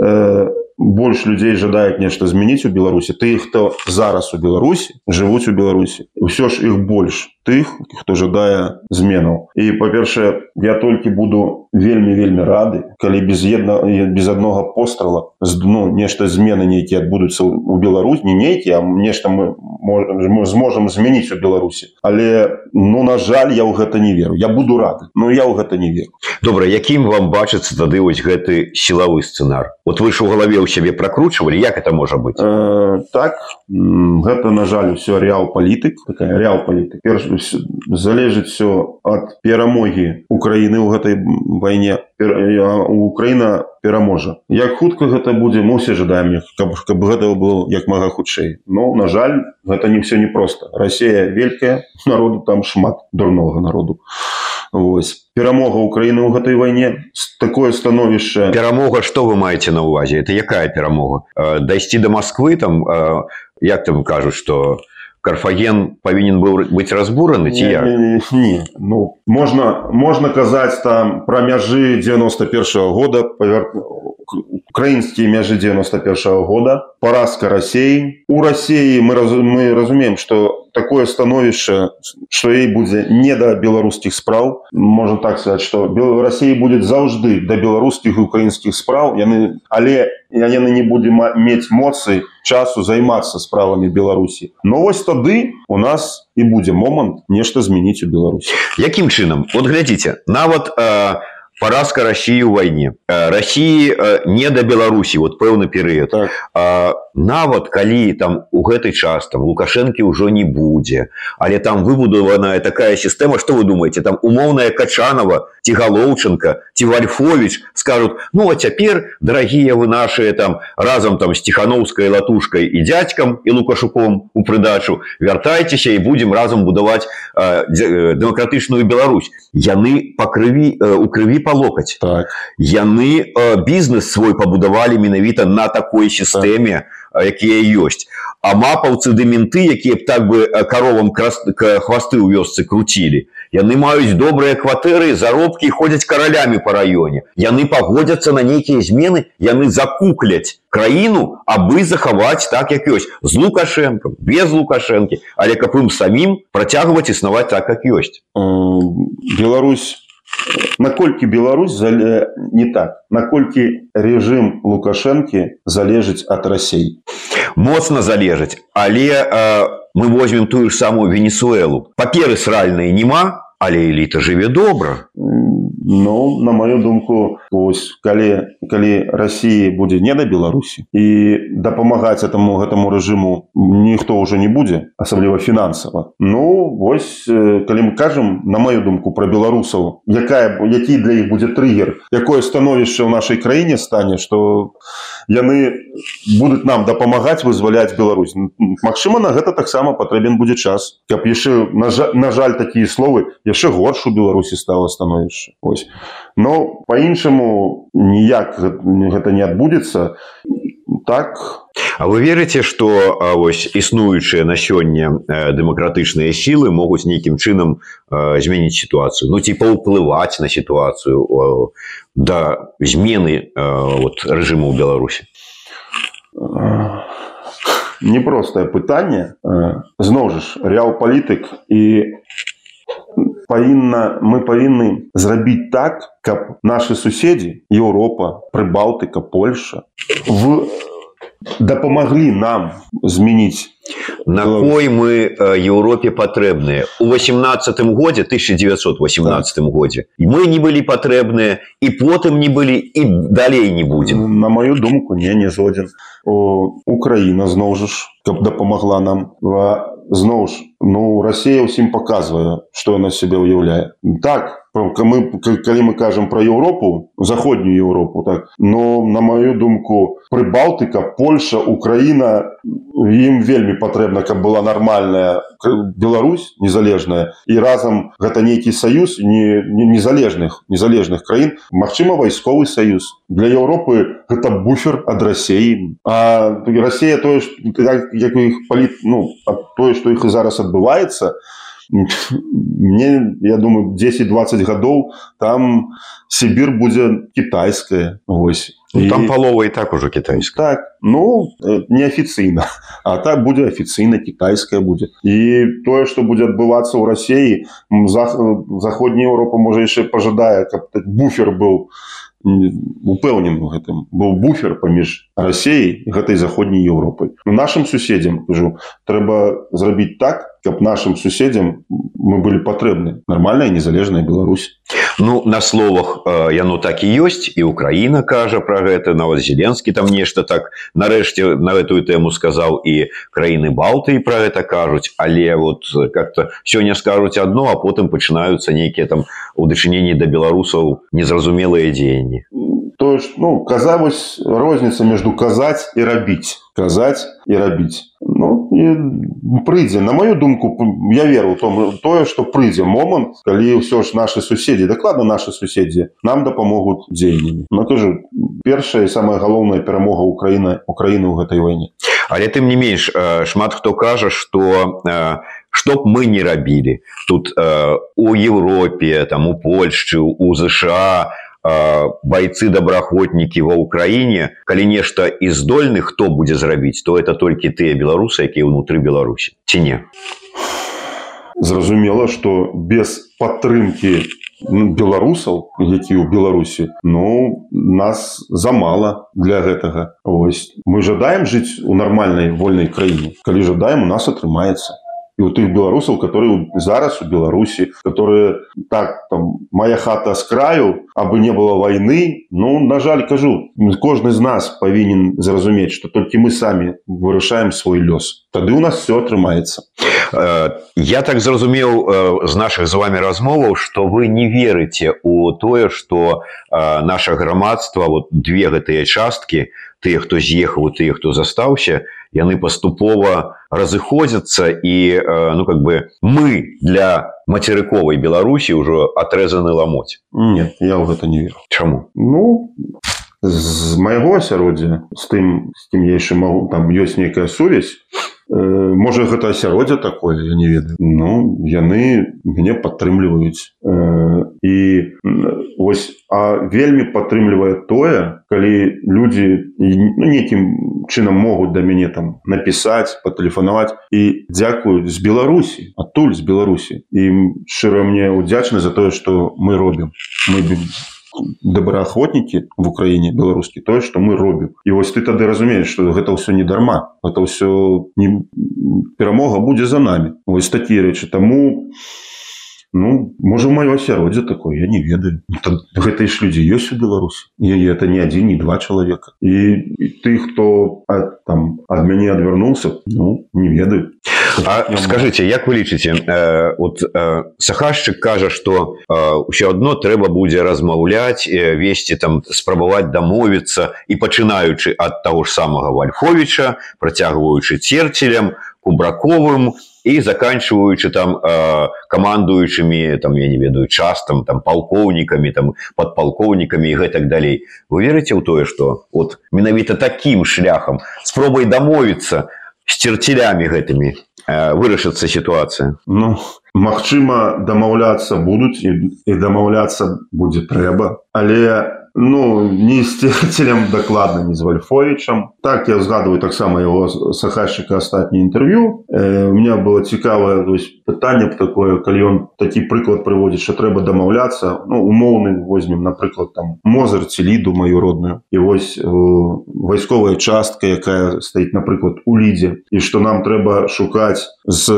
э, больш людзей жадаюць нешта змяніць у беларусі ты хто зараз у беларусі жывуць у беларусі ўсё ж іх больш тых хто жадае зменаў і па-першае я толькі буду вельмі вельмі рады калі без една без аднога пострала з дну нешта змены нейкія адбудуцца у Беларусь не нейкі а нешта мы мы зможам змяніць у беларусі. Але ну на жаль я ў гэта не веру. Я буду рады но я ў гэта не веру. Добра якім вам бачыцца тады вось гэты сілавы сцэнар? Вот вы ж у галаве ў сябе пракручвалі як это можа быць? Э, так гэта на жаль усё рэал палітык такая рэал палітык перш залежыць все ад перамогі Украіны ў гэтай вайне. Украіна пераможа. Як хутка гэта будзе мы усе жадаем каб, каб гэта было як мага хутчэй. Но на жаль гэта не все непросто Росія вялікая народу там шмат дурнога народу. Вось. Перамога Украіны ў гэтай вайне такое становішча. Перамога что вы маеце на увазе это якая перамога? Дайсці до Москвы там як там кажуць что карфаген павінен быў быць разбураны ці я не, не, не. ну. Можна можна казаць там пра мяжы 91 -го года павер украінскія мяжы 91 -го года поразка России. У России мы, раз, мы разумеем, что такое становішча что ей будзе не да беларускіх спраў можно так сказать что России будет заўжды да беларускіх украінскіх спраў яны але яны не будем мець моцы часу займацца справамі беларусі но вось тады у нас і будзе момант нешта змяніць у беларусі якім чынам? Вот глядзіце нават э, поразка россии у войне. Э, россии э, не до беларусі вот пэўны перыяд так. нават калі там у гэты час там лукашэнкі ўжо не будзе але там выбудаваная такая сістэма что вы думаете там умоўная качанова ці галоўчынка ці вальфович скажут ну а цяпер дарагія вы наши там разам там с тихохановской латушкой і дядькам і лукашуком у прыдачу вяртайцеся і будем разам будаваць э, дэмакратычную Беларусь яны па крыві у крыві по локаць так. яны э, бізнес свой пабудавалі менавіта на такой сістэме так. якія ёсць а мапаўцы дэмінты якія б так бы каровам хвасты ў вёсцы круцілі яны маюць добрыя кватэры заробкі ходзяць каралямі по раёне яны пагодзяцца на нейкія змены яны закукляць краіну абы захаваць так як ёсць з лукашэнкам без лукашэнкі але каб ім самім працягваць існаваць так як ёсць Беларусь наколькі Беларусь не так? Наколькі режим лукашэнкі залежыць ад рассей моцна залежыць але э, мы возьмем тую ж самую венесуэлу. Паперы сральнай няма але эліта жыве добра Ну на мою думку ось калі калі Росіі будзе не да Беларусі і дапамагаць этому гэтаму рэжыму ніхто ўжо не будзе асабліва фінансава. Ну вось калі мы кажам на мою думку про беларусаў якая які для іх будзе трыггер якое становішча ў нашай краіне стане что яны будуць нам дапамагаць вызваляць Беларусь. Мачыма на гэта таксама патрэбен будзе час каб яшчэ на жаль, на жаль такія словы яшчэ горш у беларусі стала становішча. Ось но по-іншаму ніяк гэта не адбудзецца так. А вы верыце што вось існуючыя на сёння дэмакратычныя сілы могуць нейкім чынам змяніць сітуацыю? Ну ці паўплываць на сітуацыю да змены вот рэжыму ў беларусі? Непростае пытанне. Зноў жа рэал палітык і павінна мы павінны зрабіць так каб наши суседзі Еўропа прыбалтыка Польша в дапамаглі нам змяніць на кой мы Еўропе патрэбныя у 18 годзе 1918 так. годзе і мы не былі патрэбныя і потым не былі і далей не будзем на мою думку не не згодзін Украіна зноў жа ж каб дапамагла нам зноў ж ну Росія ўсім паказвае што яна сябе ўяўляе так мы калі мы кажам про Еўропу заходнюю Еўропу так. Но на мою думку прыбалтыка Польша Украіна ім вельмі патрэбна каб была нармальная Беларусь незалежная. І разам гэта нейкі саюз не незалежных незалежных краін Мачыма вайсковы саюз для Еўропы гэта буфер ад рассеі а Росія тое як у іх паліт ну тое што іх і зараз адбываецца то мне я думаю 10-20 гадоў там Сібір будзе кітайская ось ну, там палова і так ужо кітайска так ну неафіцыйна а так будзе афіцыйна кітайская будзе і тое што будзе адбывацца ў рассеі заходняя Еўропа можа яшчэ пажадае каб буфер быў упэўнены у гэтым быў буфер паміж рассеяй гэтай заходняй Еўропай нашим суседзям кажу трэба зрабіць так каб нашим суседзям мы былі патрэбны нармальная незалежная Беларусь. Ну на словах яно так і ёсць і Украіна кажа про гэта нават зеленскі там нешта так нарэшце на гэтую тэму сказаў і краіны балты про гэта кажуць але вот как-то сёння скажуць одно а потым пачынаюцца нейкія там у дачыненні да беларусаў незразумелыя дзеянні то ж ну казавось розніца между казаць і рабіць казаць і рабіць ну і прыйдзе на мою думку я веру том тое что прыйдзе момант калі ўсё ж наши суседзі дакладна наши суседзі нам дапамогуць дзеяннямі но тоже першая і самая галоўная перамога Украіна Украіны ў гэтай вайне але тым не менш шмат хто кажа что чтоб мы не рабілі тут у Европе там у Польшчы у ЗША бойцы добраахвотнікі ва ўкраіне калі нешта і здольны хто будзе зрабіць то это толькі тыя беларусы якія ўнутры беларусі. Ці не? Зразумела что без падтрымки беларусаў які ў беларусі ну нас замала для гэтага. Ось мы жадаем жыць у нармальнай вольнай краіне. Калі жадаем у нас атрымаецца і у тых беларусаў которые зараз у беларусі которые так там моя хата с краю абы не было войны ну на жаль кажу кожны з нас павінен зразумець что толькі мы самі вырашаем свой лёс. Тады у нас все атрымаецца я так зразумеў з наших з вами размоваў что вы не верыце у тое что наше грамадства вот две гэтыя часткі тыя хто з'ехаў тыя хто застаўся яны паступова разыходзяцца і ну как бы мы для мацерыковай беларусі ўжо атрезаны ламоць. Нет я ў гэта не веру. Чаму? Ну з майго асяроддзя з тым з тым я яшчэ могу там ёсць нейкая сувязь можа гэта асяроддзе такое я не ведаю. Ну яны мяне падтрымліваюць і ось а вельмі падтрымлівае тое калі людзі ну, нейкім чынам могуць да мяне там напісаць патэлефанаваць і дзякуюць з беларусі адтуль з беларусі. І шчыра мне удзячны за тое што мы робім. Мы добраахвотнікі в украіне беларускі тое што мы робім і вось ты тады разумееш што гэта ўсё не дарма. Это ўсё не перамога будзе за намі вось такія рэчы таму ну можа маё асяроддзе такое? Я не ведаю. Гэта ж людзі ёсць у беларусі яе это не адзін не два чалавека і, і ты хто ад, там ад мяне адвярнулся ну не ведаю. А скажите як вы лічыце э, вот э, сахашчык кажа что ўсё э, адно трэба будзе размаўляць э, весці там спрабаваць дамовіцца і пачынаючы ад таго ж самага вальфовича працягваючы церцелем кубраковым і заканчиваючы там э, камандуючымі там я не ведаю частам там палкоўнікамі там подпалкоўнікамі і гэтак далей вы верыце ў тое что вот менавіта таким шляхам спробай дамовіцца с церцелямі гэтымі вырашыцца сітуацыя ну Магчыма дамаўляцца будуць і, і дамаўляцца будзе трэба. Але ну не сцелем дакладна не з вальфовичам так я згадываю таксама его сахашчыка астатні інтэрв'ю э, у меня было цікавае пытанне такое калі ён такі прыклад прыводзіць що трэба дамаўляцца. Ну умоўны возьмем напрыклад там мозар ці ліду маю родную. І вось э, вайсковая частка якая стаіць напрыклад у лідзе і што нам трэба шукаць з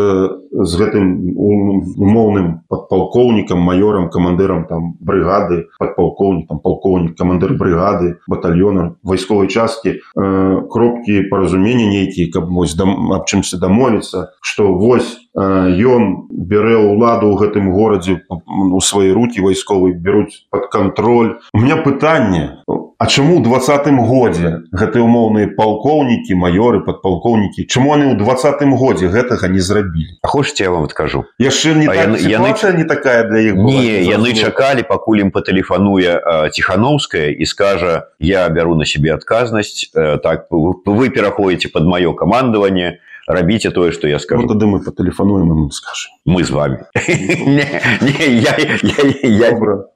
з гэтым умоўным падпалкоўнікам маёрам камандырам там брыгады падпалкоўнікам палкоўнік камандыр брыгады батальёна вайсковай часткі э, кропкі паразумення нейкія каб вось дам аб чымся дамовіцца што вось ён бярэ ўладу ў гэтым горадзе у свае руки вайсковы бяруць под контроль у меня пытанне А чаму ў двадцатым годзе гэтыя умоўныя палкоўнікі маёры падпалкоўнікі чаму яны ў двадцатым годзе гэтага не зрабілі? А хочаце я вам скажу яшчэ не так, яны, яны не такая для іх не яны чакалі пакуль ім патэлефануе ціхановская і скажа я бяру на сябе адказнасць так вы пераходзіце под маё камандаванне рабіце тое что я скажу. Ну, тады мы патэлефануем ім скажем. Мы з вами.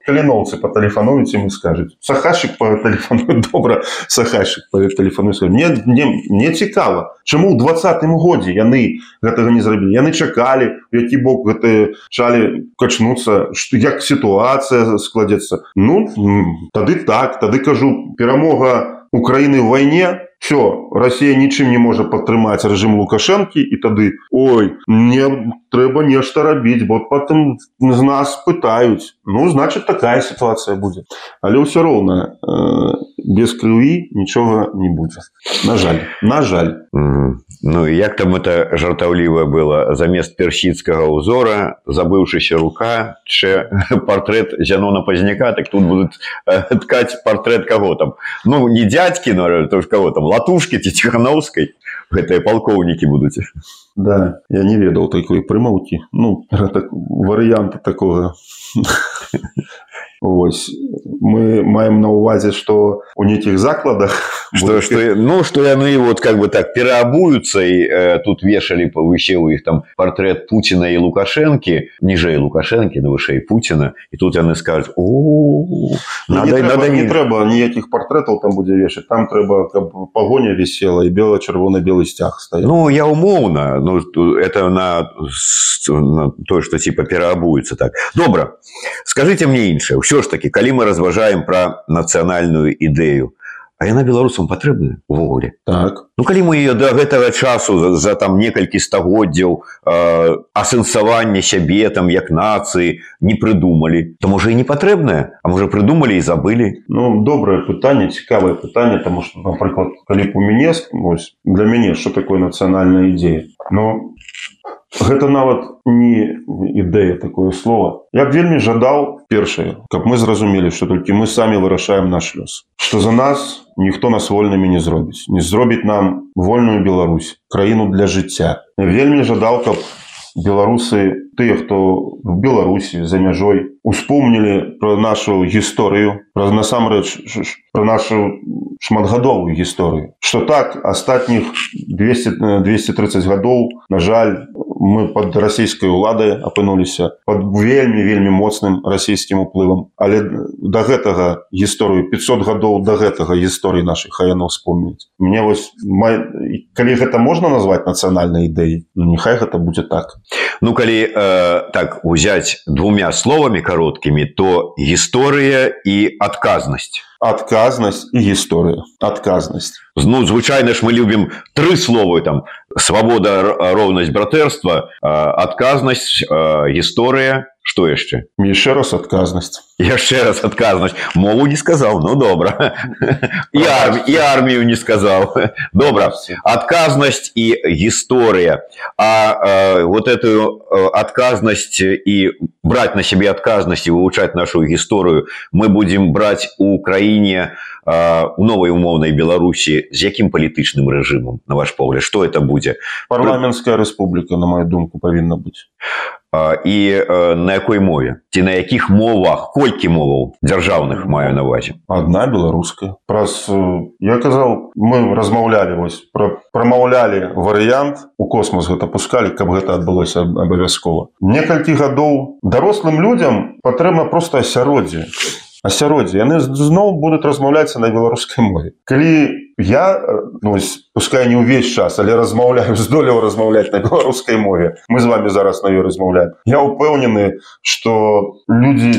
Каліноўцы по тэлефануюць ім скажуць сахашчык по тэлефану добра сахашчык по тэлефану мне не цікава чаму ў двадцатым годзе яны гэтага не зрабілі? Яны чакалі які бок гэты чалі качнуцца што як сітуацыя складзецца. Ну тады так тады кажу перамога украины в войне все Россия нічым не можа падтрымаць рэжым лукашэнкі і тады ой мне трэба нешта рабіць бо потым з нас пытаюць ну значит такая сітуацыя будзе але ўсё роўна э, без крыві нічога не будзе на жаль на жаль. -hmm. Ну як там это жартаўлівае было? Замест персідскага ўзора забыўшыся рука че портрет зянона пазняка так тут будуць э, ткаць портрет кого там? Ну не дядькі но то кого там латушки ці ціхановскай гэтыя палкоўнікі будуць. Да я не ведаў такой прымаўкі. Ну так, варыянты такого Ось. Мы маем на увазе что у нейкіх закладах что, что ну что яны вот как бы так пераабуются и э, тут вешали повыще у іх там портрет Путина и лукашенко ніжэй лукашенко на вышэй Путина и тут яны скажут о ну, надо, не, надо не трэба ніякіх портретаў там будзе вешать там трэба каб погоня висела и бело-чырвоны белый сцяг стоял ну я умоўна ну это на, на то что типа пераабуется так. Добра скажите мне іншае ўсё ж таки калі мы разважаем про нацыянальную ідэю а яна беларусам патрэбная увогуле так. Ну калі мы ее до гэтага часу за, за там некалькі стагоддзяў э, асэнсавання сябе там як нацыі не прыдумалі то можа і не патрэбная а можа прыдумалі і забылі. Ну добрае пытанне цікавае пытанне тому что напрыклад калі у мяне для мяне что такое нацыянальная ідзея но гэта нават не ідэя такое слово. Я б вельмі жадаў першае каб мы зразумелі что толькі мы самі вырашаем наш лёс. Что за нас ніхто нас вольнымі не зробіць. Не зробіць нам вольную Беларусь краіну для жыцця. Вельмі жадал каб беларусы тыя хто в беларусі за мяжой успомнілі про нашу гісторыю праз насамрэч про нашу шматгадовую гісторыю. Что так астатніх 200 230 гадоў на жаль мы под расійскай уладай апынуліся под вельмі вельмі моцным расійскім уплывам. Але до гэтага гісторыю 500 гадоў до гэтага гісторыі нашай хаяно вспомніць мне вось май... калі гэта можна назвать нацыянальнай ідэй ну, нехай гэта будзе так. Ну калі э, так узять двумя словамі кароткімі то гісторыя і адказнасць адказнасць і гісторыя адказнасць ну звычайна ж мы любім тры словы там свабода роўнасць братэрства адказнасць гісторыя что яшчэ яшчэ раз адказнасць яшчэ раз адказнасць мову не сказаў ну добра і, арм... і армію не сказаў добра адказнасць і гісторыя а э, вот эту адказнасць і браць на сябе адказнасць і вывучаць нашу гісторыю мы будзем браць у краіне у новай умоўнай беларусі з якім палітычным рэжымам на ваш погляд? Что это будзе парламенская рэспубліка на мою думку павінна быць і на якой мове? Ці на якіх мовах? Колькі моваў дзяржаўных маю на увазе одна беларуская праз я казаў мы размаўлялі вось пра, прамаўлялі варыянт у космос гэта пускалі каб гэта адбылося абавязкова. Некалькі гадоў дарослым людям патрэбна просто асяроддзе асяроддзе яны зноў будуць размаўляцца на беларускай мове. Калі я ну, пускай не ўвесь час але размаўляю здолеў размаўляць на беларускай мове. Мы з вами зараз на ёй размаўляем. Я упэўнены что людзі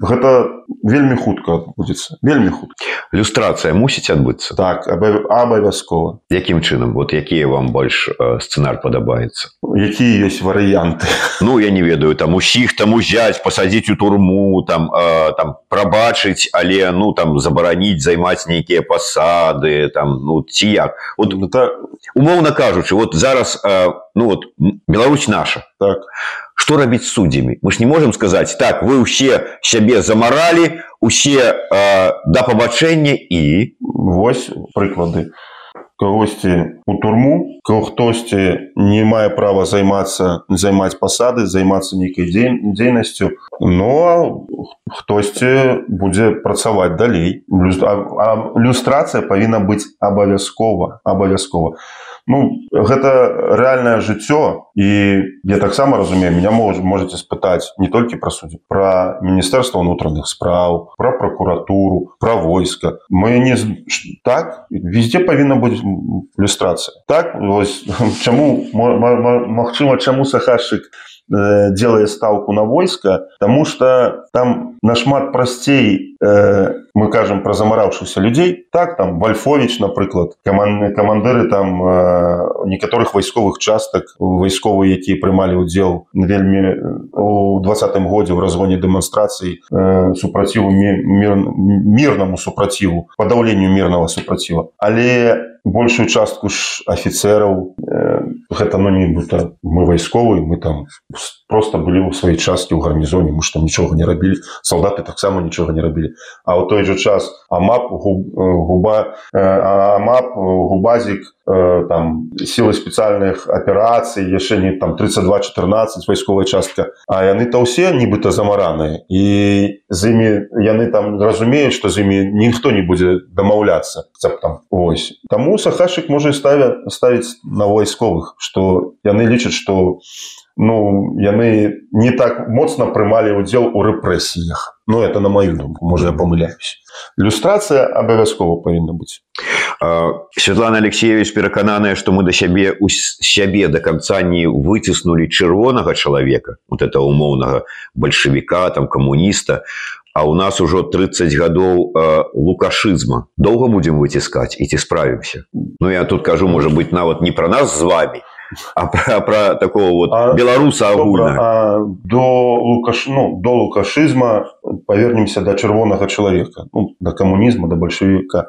гэта вельмі хутка адбудзецца вельмі хутка. Люстрацыя мусіць адбыцца? Так абавязкова. Якім чынам? Вот якія вам больш сцэнар падабаецца? Якія ёсць варыянты? Ну я не ведаю там усіх там узяць пасадзіць у турму там э, там прабачыць але ну там забараніць займаць нейкія пасады там ну ці як вот это умоўно кажучы вот зараз э, ну вот Беларусь наша. Так. Что рабіць суддзямі мы ж не можем сказать так вы ўсе сябе замаралі усе э, да пабачэння і вось прыклады кагосьці у турму хтосьці не мае права займацца займаць пасады займацца нейкай дзень дзейнасцю но хтосьці будзе працаваць далей. Люстрацыя павінна быць абавязкова абавязкова ну гэта рэальнае жыццё і я таксама разумею меня мож можете спытаць не толькі пра суддзі пра міністэрства ўнутраных спраў пра пракуратуру пра войска. Мы не так везде павінна быць люстрацыя. Так вось чаму магчыма чаму сахашчык Э, делая ставку на войска, потому что там нашмат прасцей э, мы кажам пра замараўшыся людзей так там вальфович напрыклад каман камандыры там э, некаторых вайсковых частак вайсковыя якія прымалі удзел вельмі у двадцатым годзе ў разгоне дэманстрацыі э, супраціву мир, мірнаму супраціву падаўленню мірнага супраціва але большую частку ж афіцераў э, гэта ну нібыта мы вайсковы мы там просто былі ў сваёй часткі ў гарнізоне мы што нічога не рабілі. Салдаты таксама нічога не рабілі а ў той жа час амап губа амап губазік там сілы спецыяльных аперацый яшчэ не там 32 14 вайсковая частка. А яны то ўсе нібыта замараныя і з імі яны там разумеюць што з імі ніхто не будзе дамаўляцца там ось. Таму сахашик можа ставя ставіць на вайсковых што яны лічаць што ну яны не так моцна прымалі ўдзел у рэпрэсіях. Ну это на мою думку можа я памыляюсь люстрацыя абавязкова павінна быць. Святлана Алексеевич перакананая што мы да сябе у сябе до конца не выціснули чырвонага чалавека вот это умоўнага бальшавіка там камуніста а у нас ужо 30 гадоў лукашызма. Доўга будзем выціскаць і ці справімся? Ну я тут кажу можа быть нават не пра нас з вами а про, про такого вот а, беларуса агульна а до лукаш ну до лукашызма повернемся до чырвонага чалавека ну, до камунізма до большевіка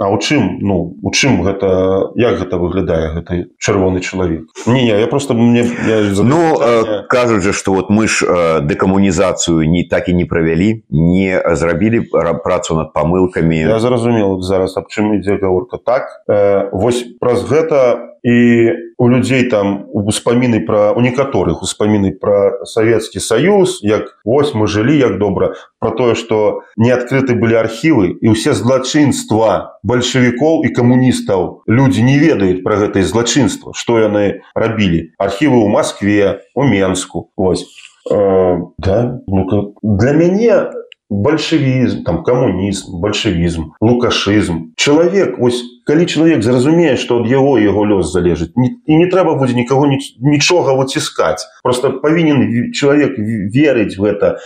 А у чым ну у чым гэта як гэта выглядае гэты чырвоны чалавек? Не, не я просто мне я ну питание... кажуць же что вот мы ж дэкамунізацыю не так і не правялі не зрабілі працу над памылкамі. Я зразумел зараз аб чым ідзе гаворка. Так э, вось праз гэта і у людзей там успаміны пра у некаторых успаміны пра савецкі саюз як вось мы жылі як добра про тое что не адкрыты былі архівы і ўсе злачынства бальшавікоў і камуністаў людзі не ведаюць пра гэтай злачынства што яны рабілі архівы ў москве у менску. Ось. Э, да ну для мяне большевізм там камунізм большевізм лукашызм чалавек ось калі чалавек зразумее што ад яго яго лёс залежыць і не трэба будзе нікаго нічога выціскаць. Просто павінен чалавек верыць гэта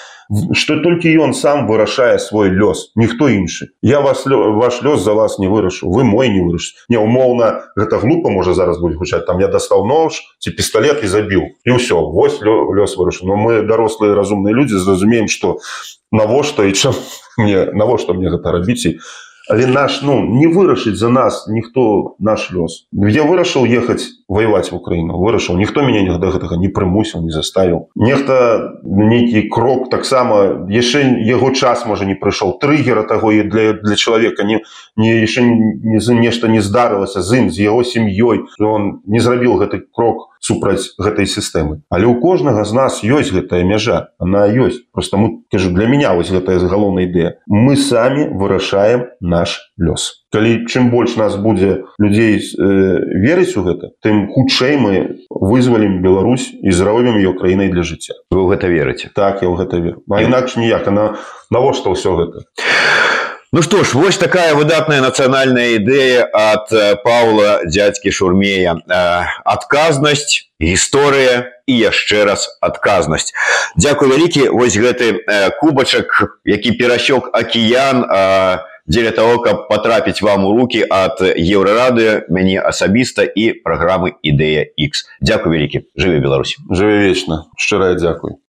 што толькі ён сам вырашае свой лёс ніхто іншы. Я вас ваш лёс за вас не вырашу вы мой не выраш не умоўна гэта глупа можа зараз будзе гучаць там я дастаў нож ці пісталлет і забіў. І ўсё вось лёс вырашу но мы дарослыя разумныя людзі зразумеем што навошта і чым мне навошта мне гэта рабіць і але наш ну не вырашыць за нас ніхто наш лёс я вырашыў ехаць воевать в украіну вырашыў ніхто мяне да гэтага не прымусіў не заставіў нехта нейкі крок таксама яшчэ яго час можа не прыйшоў трыггера таго і для для чалавека не не яшчэ не за нешта не здарылася з ім з яго сям'ёй он не зрабіў гэты крок супраць гэтай сістэмы. Але у кожнага з нас ёсць гэтая мяжа она ёсць. Просто мы кажу для меня вось гэтая галоўная ідэя. Мы самі вырашаем наш лёс. Калі чым больш нас будзе людзей э, верыць у гэта тым хутчэй мы вызвалім Беларусь і зробім ее краінай для жыцця. Вы гэта верыце? Так я ў гэта веру. А інакш ніяк. Она навошта ўсё гэта Ну што ж вось такая выдатная нацыянальная ідэя ад Паўла дзядзькі шурмея адказнасць гісторыя і яшчэ раз адказнасць Дзякуй вялікі вось гэты кубачак які перасёк акіян а дзеля того каб потрапіць вам у руки ад еўрарадыо мяне асабіста і праграмы ідэя X дзякуй вялікі жыве Беларусь. Жыве вечна. Шчырая дзякуй